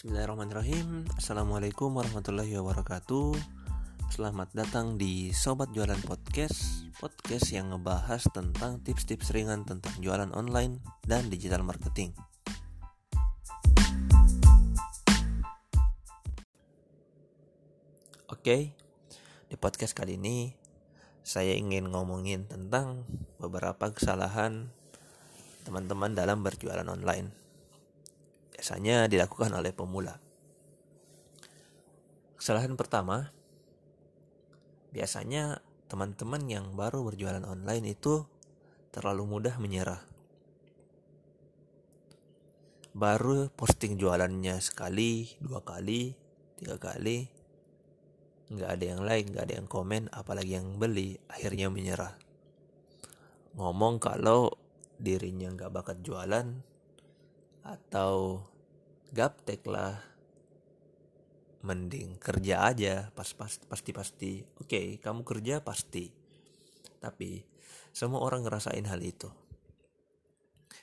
Bismillahirrahmanirrahim. Assalamualaikum warahmatullahi wabarakatuh. Selamat datang di Sobat Jualan Podcast Podcast yang ngebahas tentang tips-tips ringan tentang jualan online dan digital marketing. Oke, di podcast kali ini saya ingin ngomongin tentang beberapa kesalahan teman-teman dalam berjualan online biasanya dilakukan oleh pemula. Kesalahan pertama, biasanya teman-teman yang baru berjualan online itu terlalu mudah menyerah. Baru posting jualannya sekali, dua kali, tiga kali, nggak ada yang like, nggak ada yang komen, apalagi yang beli, akhirnya menyerah. Ngomong kalau dirinya nggak bakat jualan, atau gaptek lah. Mending kerja aja pas pas pasti pasti oke okay, kamu kerja pasti. Tapi semua orang ngerasain hal itu.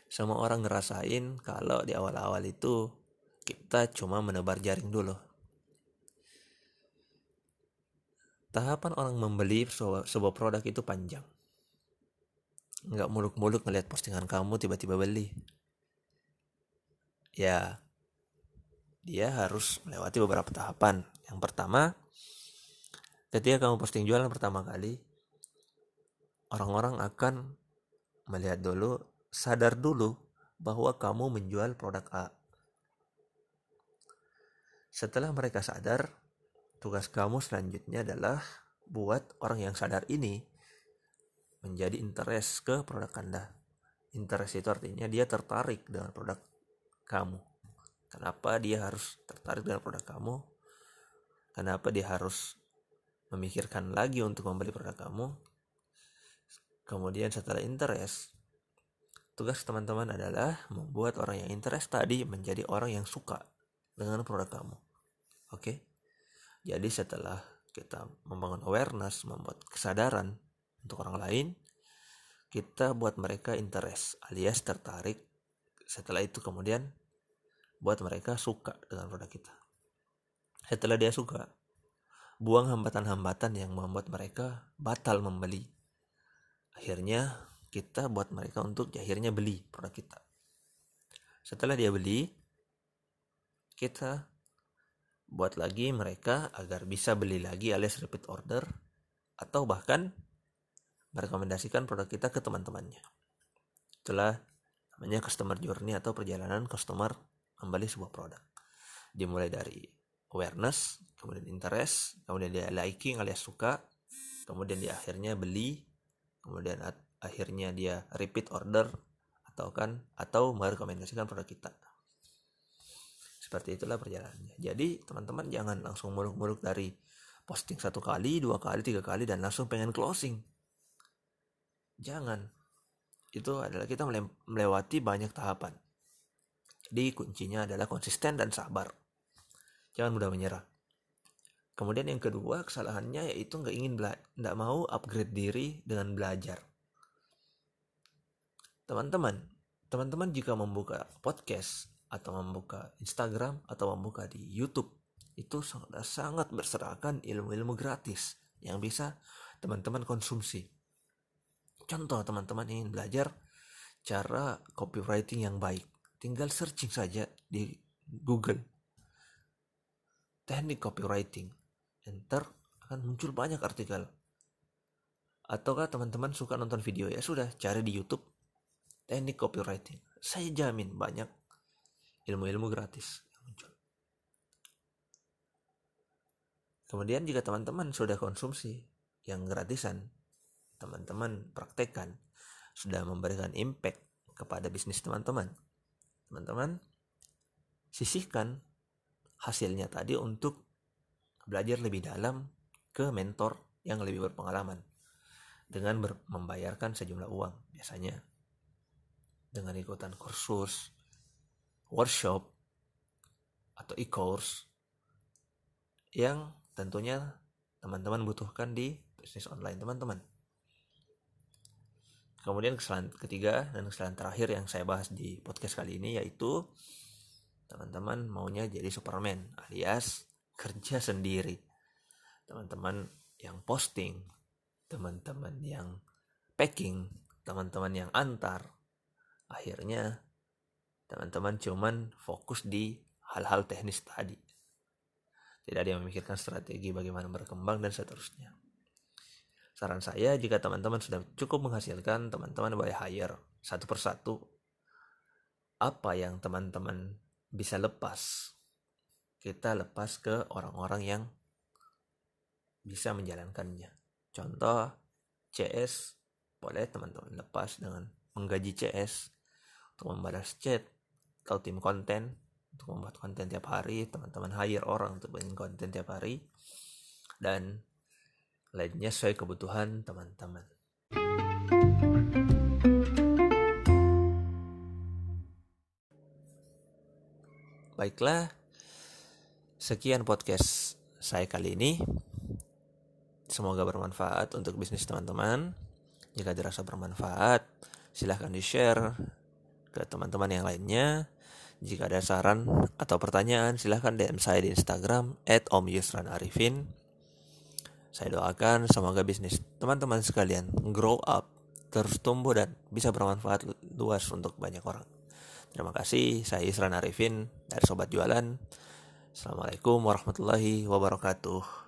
Semua orang ngerasain kalau di awal-awal itu kita cuma menebar jaring dulu. Tahapan orang membeli sebuah, sebuah produk itu panjang. Nggak muluk-muluk ngeliat postingan kamu tiba-tiba beli ya dia harus melewati beberapa tahapan. Yang pertama, ketika kamu posting jualan pertama kali, orang-orang akan melihat dulu, sadar dulu bahwa kamu menjual produk A. Setelah mereka sadar, tugas kamu selanjutnya adalah buat orang yang sadar ini menjadi interest ke produk Anda. Interest itu artinya dia tertarik dengan produk kamu. Kenapa dia harus tertarik dengan produk kamu? Kenapa dia harus memikirkan lagi untuk membeli produk kamu? Kemudian setelah interest, tugas teman-teman adalah membuat orang yang interest tadi menjadi orang yang suka dengan produk kamu. Oke? Jadi setelah kita membangun awareness, membuat kesadaran untuk orang lain, kita buat mereka interest alias tertarik setelah itu kemudian buat mereka suka dengan produk kita. Setelah dia suka buang hambatan-hambatan yang membuat mereka batal membeli. Akhirnya kita buat mereka untuk akhirnya beli produk kita. Setelah dia beli kita buat lagi mereka agar bisa beli lagi alias repeat order atau bahkan merekomendasikan produk kita ke teman-temannya. Itulah namanya customer journey atau perjalanan customer membeli sebuah produk. Dimulai dari awareness kemudian interest kemudian dia liking alias suka kemudian dia akhirnya beli kemudian akhirnya dia repeat order atau kan atau merekomendasikan produk kita. Seperti itulah perjalanannya. Jadi teman-teman jangan langsung muluk-muluk dari posting satu kali dua kali tiga kali dan langsung pengen closing. Jangan. Itu adalah kita melewati banyak tahapan. Jadi kuncinya adalah konsisten dan sabar. Jangan mudah menyerah. Kemudian yang kedua kesalahannya yaitu nggak ingin nggak mau upgrade diri dengan belajar. Teman-teman, teman-teman jika membuka podcast atau membuka Instagram atau membuka di YouTube itu sangat sangat berserakan ilmu-ilmu gratis yang bisa teman-teman konsumsi Contoh teman-teman ingin belajar cara copywriting yang baik. Tinggal searching saja di Google. Teknik copywriting. Enter akan muncul banyak artikel. Ataukah teman-teman suka nonton video ya sudah cari di YouTube teknik copywriting. Saya jamin banyak ilmu-ilmu gratis yang muncul. Kemudian jika teman-teman sudah konsumsi yang gratisan, teman-teman praktekkan sudah memberikan impact kepada bisnis teman-teman. Teman-teman sisihkan hasilnya tadi untuk belajar lebih dalam ke mentor yang lebih berpengalaman dengan membayarkan sejumlah uang biasanya dengan ikutan kursus, workshop atau e-course yang tentunya teman-teman butuhkan di bisnis online teman-teman. Kemudian kesalahan ketiga dan kesalahan terakhir yang saya bahas di podcast kali ini yaitu teman-teman maunya jadi Superman alias kerja sendiri. Teman-teman yang posting teman-teman yang packing teman-teman yang antar. Akhirnya teman-teman cuman fokus di hal-hal teknis tadi. Tidak ada yang memikirkan strategi bagaimana berkembang dan seterusnya saran saya jika teman-teman sudah cukup menghasilkan teman-teman boleh hire satu persatu. Apa yang teman-teman bisa lepas? Kita lepas ke orang-orang yang bisa menjalankannya. Contoh CS boleh teman-teman lepas dengan menggaji CS untuk membalas chat atau tim konten untuk membuat konten tiap hari teman-teman hire orang untuk bikin konten tiap hari dan lainnya sesuai kebutuhan teman-teman baiklah sekian podcast saya kali ini semoga bermanfaat untuk bisnis teman-teman jika dirasa bermanfaat, silahkan di-share ke teman-teman yang lainnya. Jika ada saran atau pertanyaan, silahkan DM saya di Instagram @omyusranarifin. Saya doakan semoga bisnis teman-teman sekalian grow up, terus tumbuh dan bisa bermanfaat luas untuk banyak orang. Terima kasih, saya Isran Arifin dari Sobat Jualan. Assalamualaikum warahmatullahi wabarakatuh.